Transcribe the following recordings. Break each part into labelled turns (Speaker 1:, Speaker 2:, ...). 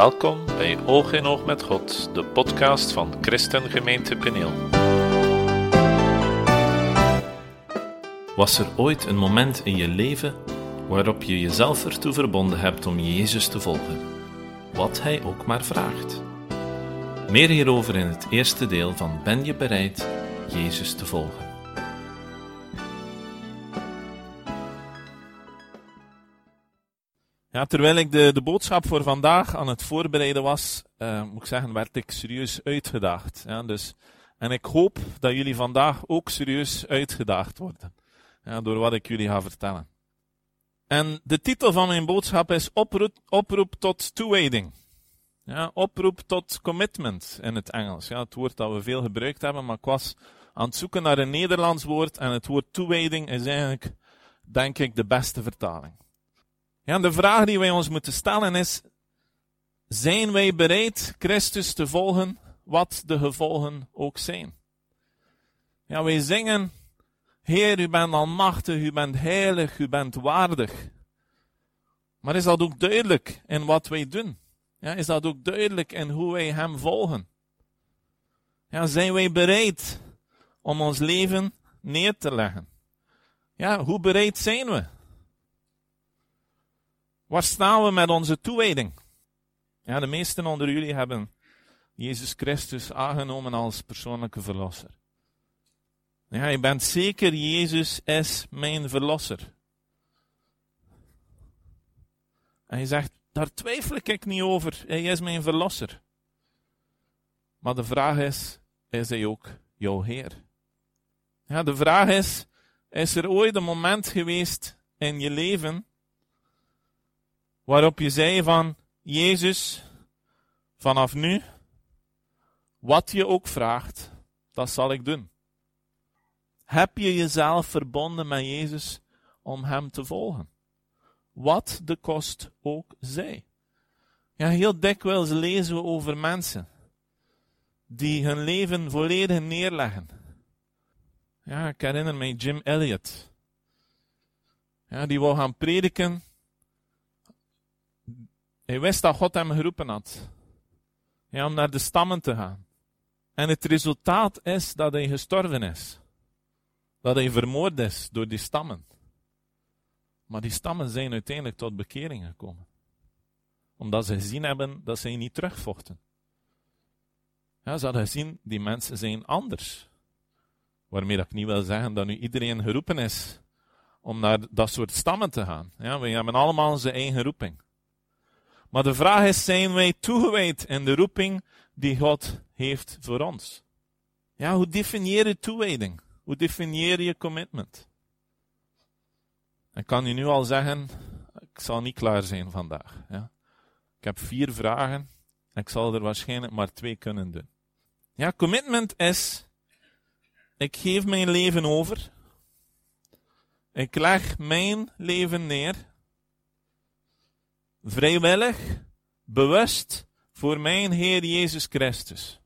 Speaker 1: Welkom bij Oog in Oog met God, de podcast van Christengemeente Peneel. Was er ooit een moment in je leven waarop je jezelf ertoe verbonden hebt om Jezus te volgen, wat Hij ook maar vraagt? Meer hierover in het eerste deel van Ben je bereid Jezus te volgen?
Speaker 2: Ja, terwijl ik de, de boodschap voor vandaag aan het voorbereiden was, uh, moet ik zeggen, werd ik serieus uitgedaagd. Ja, dus, en ik hoop dat jullie vandaag ook serieus uitgedaagd worden. Ja, door wat ik jullie ga vertellen. En de titel van mijn boodschap is oproep, oproep tot toewijding. Ja, oproep tot commitment in het Engels. Ja, het woord dat we veel gebruikt hebben, maar ik was aan het zoeken naar een Nederlands woord en het woord toewijding is eigenlijk, denk ik, de beste vertaling. Ja, de vraag die wij ons moeten stellen is: zijn wij bereid Christus te volgen, wat de gevolgen ook zijn? Ja, wij zingen: Heer, u bent almachtig, u bent heilig, u bent waardig. Maar is dat ook duidelijk in wat wij doen? Ja, is dat ook duidelijk in hoe wij Hem volgen? Ja, zijn wij bereid om ons leven neer te leggen? Ja, hoe bereid zijn we? Waar staan we met onze toewijding? Ja, de meesten onder jullie hebben Jezus Christus aangenomen als persoonlijke verlosser. Ja, je bent zeker, Jezus is mijn verlosser. En je zegt, daar twijfel ik niet over, hij is mijn verlosser. Maar de vraag is, is hij ook jouw Heer? Ja, de vraag is, is er ooit een moment geweest in je leven waarop je zei van, Jezus, vanaf nu, wat je ook vraagt, dat zal ik doen. Heb je jezelf verbonden met Jezus om Hem te volgen? Wat de kost ook zij. Ja, heel dikwijls lezen we over mensen die hun leven volledig neerleggen. Ja, ik herinner me Jim Elliot. Ja, die wou gaan prediken hij wist dat God hem geroepen had. Ja, om naar de stammen te gaan. En het resultaat is dat hij gestorven is. Dat hij vermoord is door die stammen. Maar die stammen zijn uiteindelijk tot bekering gekomen. Omdat ze gezien hebben dat ze niet terugvochten. Ja, ze hadden gezien, die mensen zijn anders. Waarmee dat ik niet wil zeggen dat nu iedereen geroepen is om naar dat soort stammen te gaan. Ja, we hebben allemaal onze eigen roeping. Maar de vraag is, zijn wij toegewijd in de roeping die God heeft voor ons? Ja, hoe definieer je toewijding? Hoe definieer je commitment? Ik kan je nu al zeggen, ik zal niet klaar zijn vandaag. Ja. Ik heb vier vragen en ik zal er waarschijnlijk maar twee kunnen doen. Ja, commitment is, ik geef mijn leven over. Ik leg mijn leven neer vrijwillig, bewust voor mijn Heer Jezus Christus.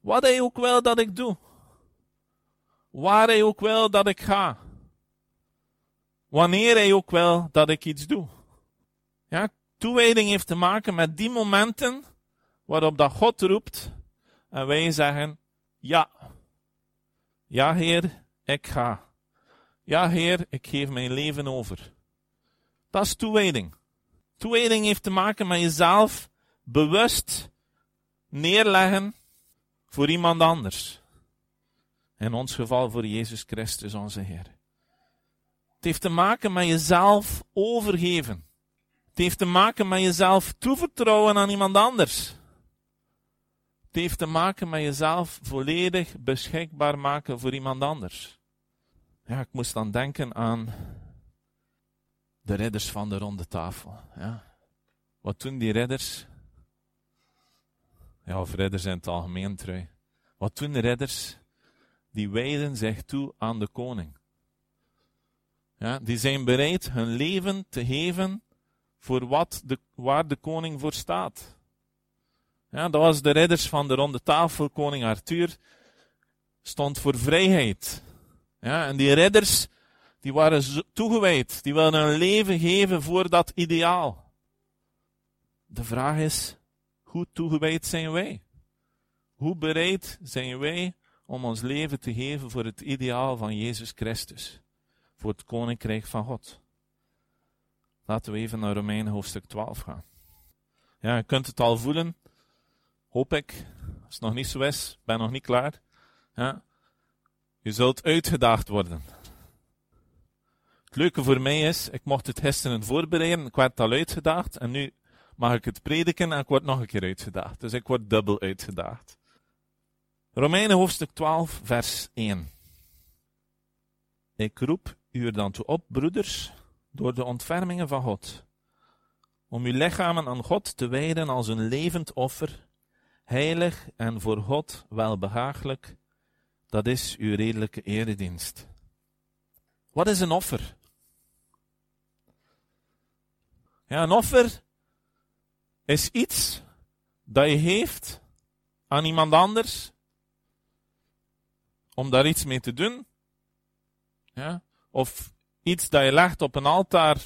Speaker 2: Wat hij ook wil dat ik doe. Waar hij ook wil dat ik ga. Wanneer hij ook wil dat ik iets doe. Ja, toewijding heeft te maken met die momenten waarop dat God roept en wij zeggen, ja. Ja, Heer, ik ga. Ja, Heer, ik geef mijn leven over. Dat is toewijding. Toewijding heeft te maken met jezelf bewust neerleggen voor iemand anders. In ons geval voor Jezus Christus, onze Heer. Het heeft te maken met jezelf overgeven. Het heeft te maken met jezelf toevertrouwen aan iemand anders. Het heeft te maken met jezelf volledig beschikbaar maken voor iemand anders. Ja, ik moest dan denken aan de ridders van de ronde tafel. Ja. Wat doen die ridders? Ja, of ridders in het algemeen trui. Wat doen de ridders? Die wijden zich toe aan de koning. Ja, die zijn bereid hun leven te geven voor wat de, waar de koning voor staat. Ja, dat was de ridders van de ronde tafel. Koning Arthur stond voor vrijheid. Ja, en die ridders die waren toegewijd. Die wilden hun leven geven voor dat ideaal. De vraag is, Hoe toegewijd zijn wij? Hoe bereid zijn wij om ons leven te geven voor het ideaal van Jezus Christus? Voor het koninkrijk van God. Laten we even naar Romeinen hoofdstuk 12 gaan. Ja, je kunt het al voelen. Hoop ik. Als het nog niet zo is, ben nog niet klaar. Ja. Je zult uitgedaagd worden. Het leuke voor mij is, ik mocht het gisteren voorbereiden, ik werd al uitgedaagd en nu mag ik het prediken en ik word nog een keer uitgedaagd. Dus ik word dubbel uitgedaagd. Romeinen hoofdstuk 12, vers 1. Ik roep u er dan toe op, broeders, door de ontfermingen van God, om uw lichamen aan God te wijden als een levend offer, heilig en voor God welbehagelijk, dat is uw redelijke eredienst. Wat is een offer? Een offer is iets dat je geeft aan iemand anders om daar iets mee te doen. Ja? Of iets dat je legt op een altaar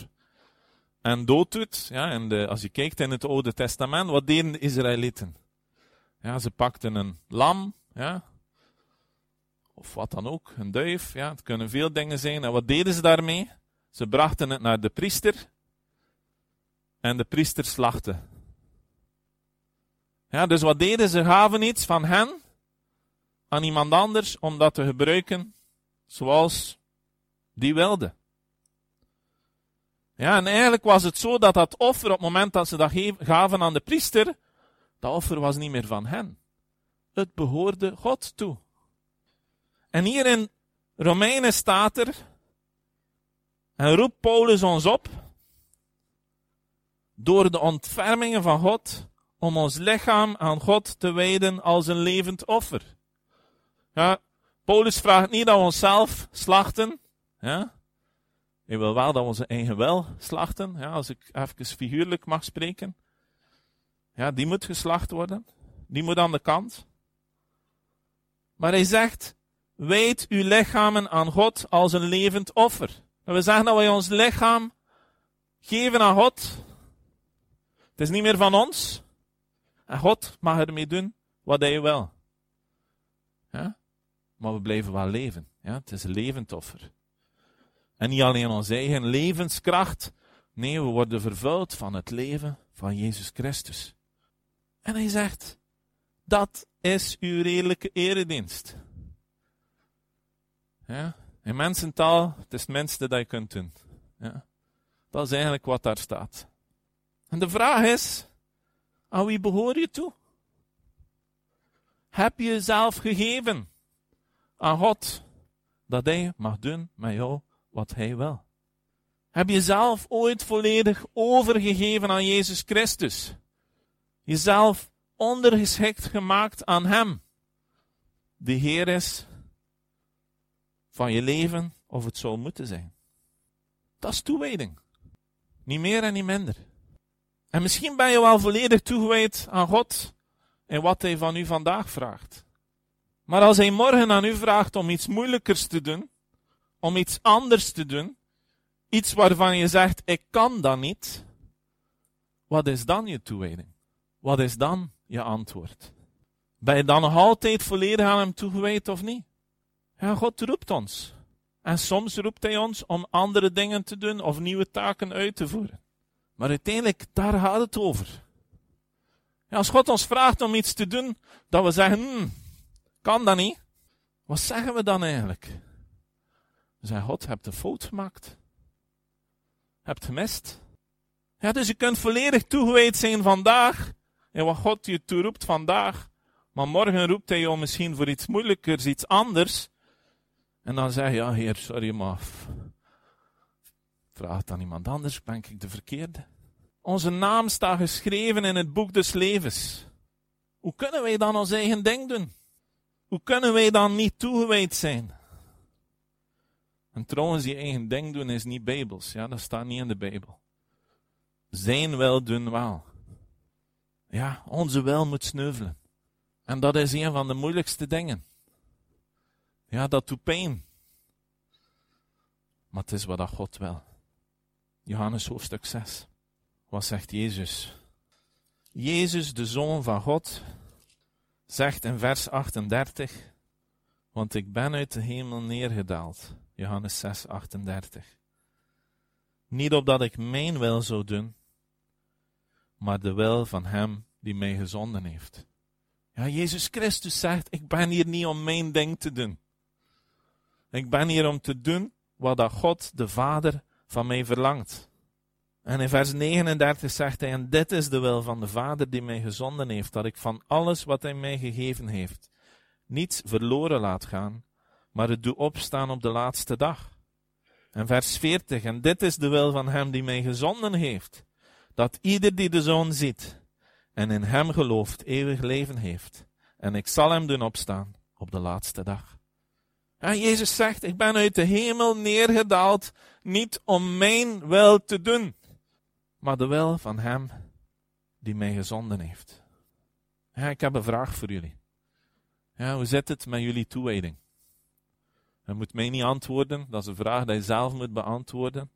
Speaker 2: en dood doet. Ja? En de, als je kijkt in het Oude Testament, wat deden de Israëlieten? Ja, ze pakten een lam, ja? of wat dan ook, een duif. Ja? Het kunnen veel dingen zijn. En wat deden ze daarmee? Ze brachten het naar de priester en de priester slachtte. Ja, dus wat deden ze? Gaven iets van hen aan iemand anders om dat te gebruiken zoals die wilde. Ja, en eigenlijk was het zo dat dat offer, op het moment dat ze dat gaven aan de priester, dat offer was niet meer van hen. Het behoorde God toe. En hier in Romeinen staat er, en roept Paulus ons op, door de ontfermingen van God, om ons lichaam aan God te wijden als een levend offer. Ja, Paulus vraagt niet dat we onszelf slachten. Ja. Hij wil wel dat we onze eigen wel slachten. Ja, als ik even figuurlijk mag spreken. Ja, die moet geslacht worden. Die moet aan de kant. Maar hij zegt, wijd uw lichamen aan God als een levend offer. We zeggen dat wij ons lichaam geven aan God. Het is niet meer van ons. En God mag ermee doen wat hij wil. Maar we blijven wel leven. Ja? Het is een levend offer. En niet alleen onze eigen levenskracht. Nee, we worden vervuld van het leven van Jezus Christus. En hij zegt, dat is uw redelijke eredienst. Ja? In mensentaal, het is het minste dat je kunt doen. Ja? Dat is eigenlijk wat daar staat. En de vraag is, aan wie behoor je toe? Heb je jezelf gegeven aan God, dat Hij mag doen met jou wat Hij wil? Heb je jezelf ooit volledig overgegeven aan Jezus Christus? Jezelf ondergeschikt gemaakt aan Hem, die Heer is van je leven, of het zou moeten zijn. Dat is toewijding. Niet meer en niet minder. En misschien ben je wel volledig toegewijd aan God en wat Hij van u vandaag vraagt. Maar als Hij morgen aan u vraagt om iets moeilijkers te doen, om iets anders te doen, iets waarvan je zegt, ik kan dat niet, wat is dan je toewijding? Wat is dan je antwoord? Ben je dan nog altijd volledig aan Hem toegewijd of niet? Ja, God roept ons. En soms roept Hij ons om andere dingen te doen of nieuwe taken uit te voeren. Maar uiteindelijk, daar gaat het over. Ja, als God ons vraagt om iets te doen, dat we zeggen, hmm, kan dat niet? Wat zeggen we dan eigenlijk? We zeggen, God, hebt een fout gemaakt. Hebt gemist. Ja, dus je kunt volledig toegewijd zijn vandaag, en wat God je toeroept vandaag, maar morgen roept hij je misschien voor iets moeilijkers, iets anders. En dan zeg je, ja heer, sorry, maar Vraag aan iemand anders, ben ik de verkeerde? Onze naam staat geschreven in het boek des levens. Hoe kunnen wij dan ons eigen ding doen? Hoe kunnen wij dan niet toegewijd zijn? En trouwens, die eigen ding doen is niet bijbels. Ja, dat staat niet in de Bijbel. Zijn wil doen wel. Ja, onze wil moet sneuvelen. En dat is een van de moeilijkste dingen. Ja, dat doet pijn. Maar het is wat God wil. Johannes hoofdstuk 6. Wat zegt Jezus? Jezus, de Zoon van God, zegt in vers 38, want ik ben uit de hemel neergedaald. Johannes 6, 38. Niet opdat ik mijn wil zou doen, maar de wil van Hem die mij gezonden heeft. Ja, Jezus Christus zegt, ik ben hier niet om mijn ding te doen. Ik ben hier om te doen wat God, de Vader, van mij verlangt. En in vers 39 zegt hij, en dit is de wil van de Vader die mij gezonden heeft, dat ik van alles wat hij mij gegeven heeft, niets verloren laat gaan, maar het doe opstaan op de laatste dag. En vers 40, en dit is de wil van hem die mij gezonden heeft, dat ieder die de Zoon ziet en in hem gelooft, eeuwig leven heeft. En ik zal hem doen opstaan op de laatste dag. En Jezus zegt, ik ben uit de hemel neergedaald, niet om mijn wil te doen, maar de wil van hem die mij gezonden heeft. Ja, ik heb een vraag voor jullie. Ja, hoe zit het met jullie toewijding? Je moet mij niet antwoorden, dat is een vraag die je zelf moet beantwoorden.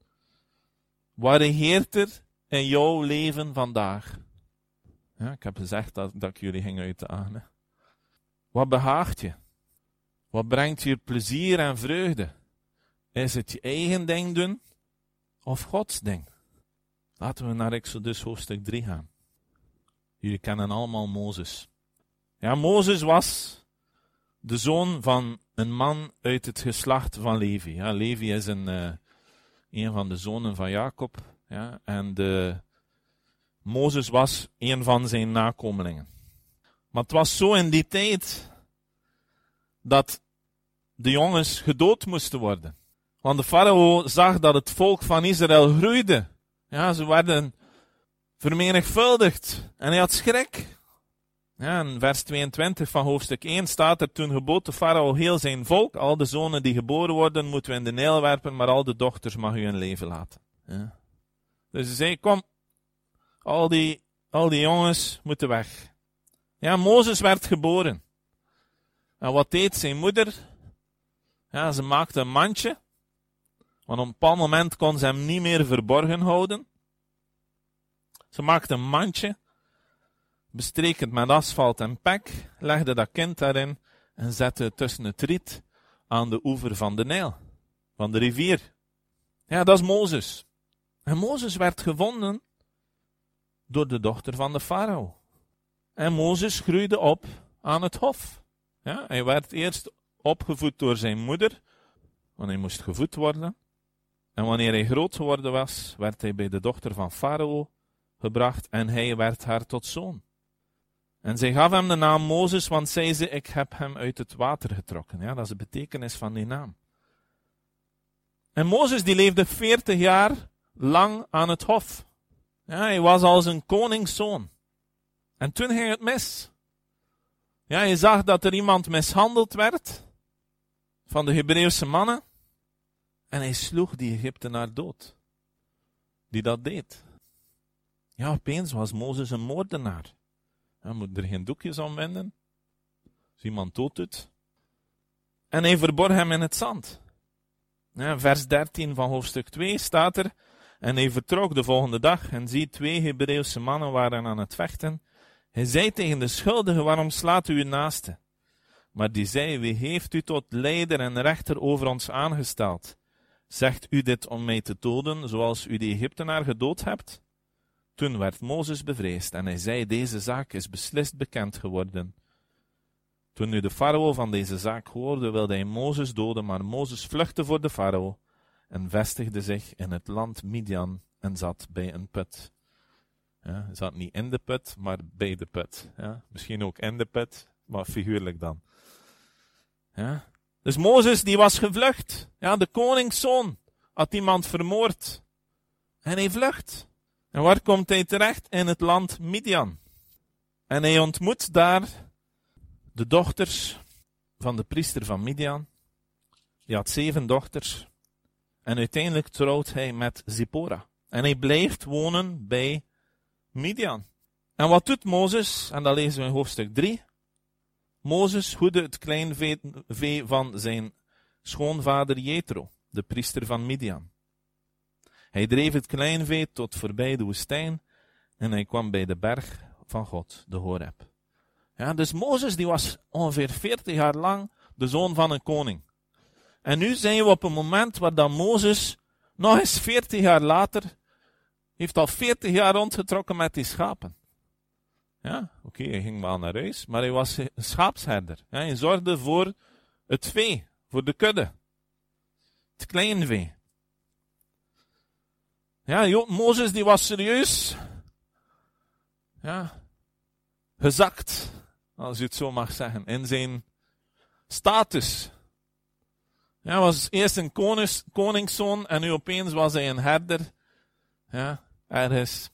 Speaker 2: Wat regeert er in jouw leven vandaag? Ja, ik heb gezegd dat, dat ik jullie ging uitdagen. Wat behaagt je? Wat brengt je plezier en vreugde? Is het je eigen ding doen of Gods ding? Laten we naar Exodus hoofdstuk 3 gaan. Jullie kennen allemaal Mozes. Ja, Mozes was de zoon van een man uit het geslacht van Levi. Ja, Levi is een, uh, een van de zonen van Jacob. Ja, en de, Mozes was een van zijn nakomelingen. Maar het was zo in die tijd dat de jongens gedood moesten worden. Want de farao zag dat het volk van Israël groeide. Ja, ze werden vermenigvuldigd. En hij had schrik. Ja, in vers 22 van hoofdstuk 1 staat er, toen gebood de farao heel zijn volk, al de zonen die geboren worden, moeten we in de Nijl werpen, maar al de dochters mag u hun leven laten. Ja. Dus hij zei, kom, al die, al die jongens moeten weg. Ja, Mozes werd geboren. En wat deed zijn moeder? Ja, ze maakte een mandje, want op een bepaald moment kon ze hem niet meer verborgen houden. Ze maakte een mandje bestreek het met asfalt en pek, legde dat kind daarin en zette het tussen het riet aan de oever van de Nijl, van de rivier. Ja, dat is Mozes. En Mozes werd gevonden door de dochter van de farao. En Mozes groeide op aan het hof. Ja, hij werd eerst opgevoed door zijn moeder, want hij moest gevoed worden. En wanneer hij groot geworden was, werd hij bij de dochter van Farao gebracht en hij werd haar tot zoon. En zij gaf hem de naam Mozes, want zei ze, ik heb hem uit het water getrokken. Ja, dat is de betekenis van die naam. En Mozes die leefde 40 jaar lang aan het hof. Ja, hij was als een koningszoon. En toen ging het mis. Ja, hij zag dat er iemand mishandeld werd van de Hebreeuwse mannen. En hij sloeg die Egyptenaar dood. Die dat deed. Ja, opeens was Mozes een moordenaar. Hij moet er geen doekjes om wenden. Als iemand dood doet. En hij verborg hem in het zand. Vers 13 van hoofdstuk 2 staat er. En hij vertrok de volgende dag en zie twee Hebreeuwse mannen waren aan het vechten. Hij zei tegen de schuldige, waarom slaat u uw naaste? Maar die zei, wie heeft u tot leider en rechter over ons aangesteld? Zegt u dit om mij te doden, zoals u die Egyptenaar gedood hebt? Toen werd Mozes bevreesd en hij zei, deze zaak is beslist bekend geworden. Toen nu de farao van deze zaak hoorde, wilde hij Mozes doden, maar Mozes vluchtte voor de farao en vestigde zich in het land Midian en zat bij een put. Ja, zat niet in de put, maar bij de put. Ja, misschien ook in de put, maar figuurlijk dan. Ja. Dus Mozes die was gevlucht. Ja, de koningszoon had iemand vermoord. En hij vlucht. En waar komt hij terecht? In het land Midian. En hij ontmoet daar de dochters van de priester van Midian. Die had zeven dochters. En uiteindelijk trouwt hij met Zippora. En hij blijft wonen bij Midian. En wat doet Mozes? En dat lezen we in hoofdstuk 3. Mozes hoede het kleinvee van zijn schoonvader Jethro, de priester van Midian. Hij dreef het kleinvee tot voorbij de woestijn en hij kwam bij de berg van God, de Horeb. Ja, dus Mozes die was ongeveer 40 jaar lang de zoon van een koning. En nu zijn we op een moment waar dan Mozes nog eens 40 jaar later heeft al 40 jaar rondgetrokken met die schapen. Ja, oké, hij ging wel naar huis, maar hij was een schaapsherder. Hij zorgde voor het vee, voor de kudde. Het kleine vee. Ja, Mozes die was serieus. Ja, gezakt, als je het zo mag zeggen, in zijn status. Ja, hij was eerst een konings, koningszoon en nu opeens was hij een herder. Ja, ergens.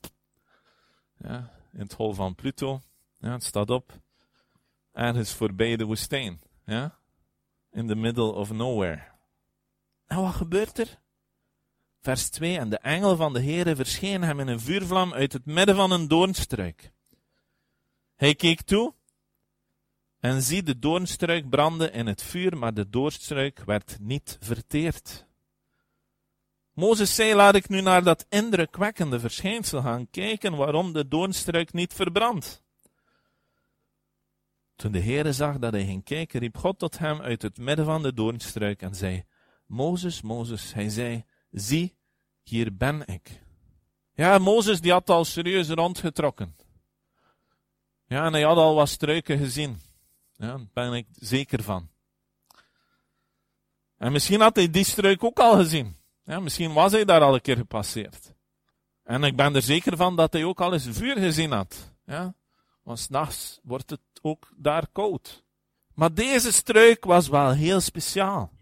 Speaker 2: Ja, in het hol van Pluto. Ja, het staat op. Ergens voorbij de woestijn. Ja, in the middle of nowhere. En wat gebeurt er? Vers 2. En de engel van de Heere verscheen hem in een vuurvlam uit het midden van een doornstruik. Hij keek toe en zie de doornstruik branden in het vuur, maar de doornstruik werd niet verteerd. Mozes zei, laat ik nu naar dat indrukwekkende verschijnsel gaan kijken waarom de doornstruik niet verbrandt. Toen de Heere zag dat hij ging kijken, riep God tot hem uit het midden van de doornstruik en zei, Mozes, Mozes, hij zei, zie, hier ben ik. Ja, Mozes die had al serieus rondgetrokken. Ja, en hij had al wat struiken gezien. Ja, daar ben ik zeker van. En misschien had hij die struik ook al gezien. Misschien was hij daar al een keer gepasseerd. En ik ben er zeker van dat hij ook al eens vuur gezien had. Ja, want s'nachts wordt het ook daar koud. Maar deze struik was wel heel speciaal.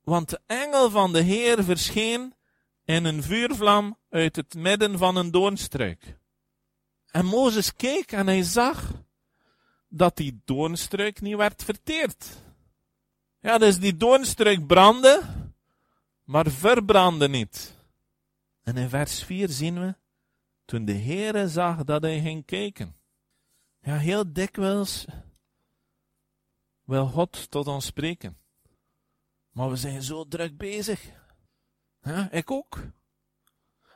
Speaker 2: Want de engel van de Heer verscheen in een vuurvlam uit het midden van een doornstruik. En Mozes keek en hij zag dat die doornstruik niet werd verteerd. Ja, dus die doornstruik brandde, maar verbrandde niet. En in vers 4 zien we, toen de Heere zag dat hij ging kijken. Ja, heel dikwijls wil God tot ons spreken. Maar we zijn zo druk bezig. Ja, ik ook.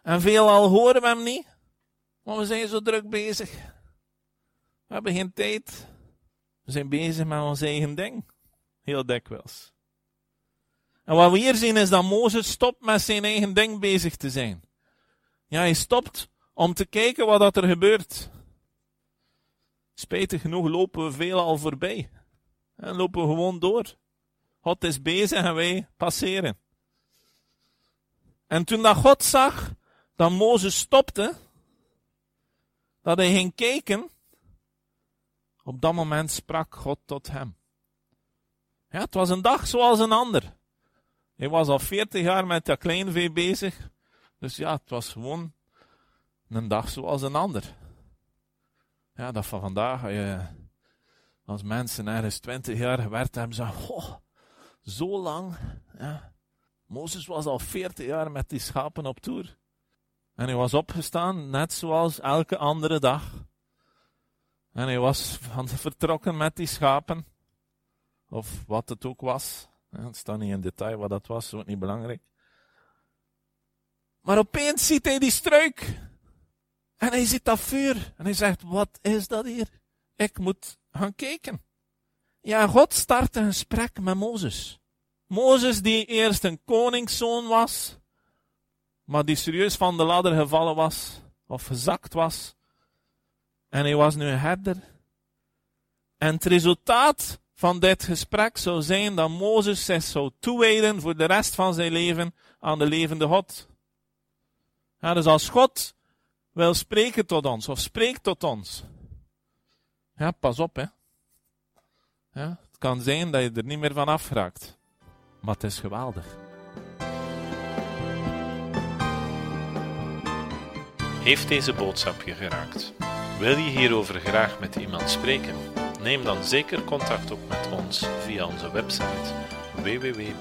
Speaker 2: En veelal horen we hem niet. Maar we zijn zo druk bezig. We hebben geen tijd. We zijn bezig met ons eigen ding. Heel dikwijls. En wat we hier zien is dat Mozes stopt met zijn eigen ding bezig te zijn. Ja, hij stopt om te kijken wat dat er gebeurt. Spijtig genoeg lopen we veel al voorbij. En lopen we gewoon door. God is bezig en wij passeren. En toen dat God zag dat Mozes stopte, dat hij ging kijken, op dat moment sprak God tot hem. Ja, het was een dag zoals een ander. Hij was al 40 jaar met dat kleinvee bezig. Dus ja, het was gewoon een dag zoals een ander. Ja, dat van vandaag, je, als mensen ergens 20 jaar gewerkt hebben, zeggen, oh, zo lang. Ja. Mozes was al 40 jaar met die schapen op toer. En hij was opgestaan, net zoals elke andere dag. En hij was vertrokken met die schapen. Of wat het ook was. het staat niet in detail wat dat was, is niet belangrijk. Maar opeens ziet hij die struik. En hij ziet dat vuur. En hij zegt, wat is dat hier? Ik moet gaan kijken. Ja, God start een gesprek met Mozes. Mozes die eerst een koningszoon was, maar die serieus van de ladder gevallen was, of gezakt was. En hij was nu een herder. En het resultaat van dit gesprek zou zijn dat Mozes zich zou toewijden voor de rest van zijn leven aan de levende God. Ja, dus als God wil spreken tot ons, of spreekt tot ons, ja, pas op, hè. Ja, het kan zijn dat je er niet meer van afraakt. Maar het is geweldig.
Speaker 1: Heeft deze boodschap je geraakt? Wil je hierover graag met iemand spreken? Neem dan zeker contact op met ons via onze website www.peniel.be.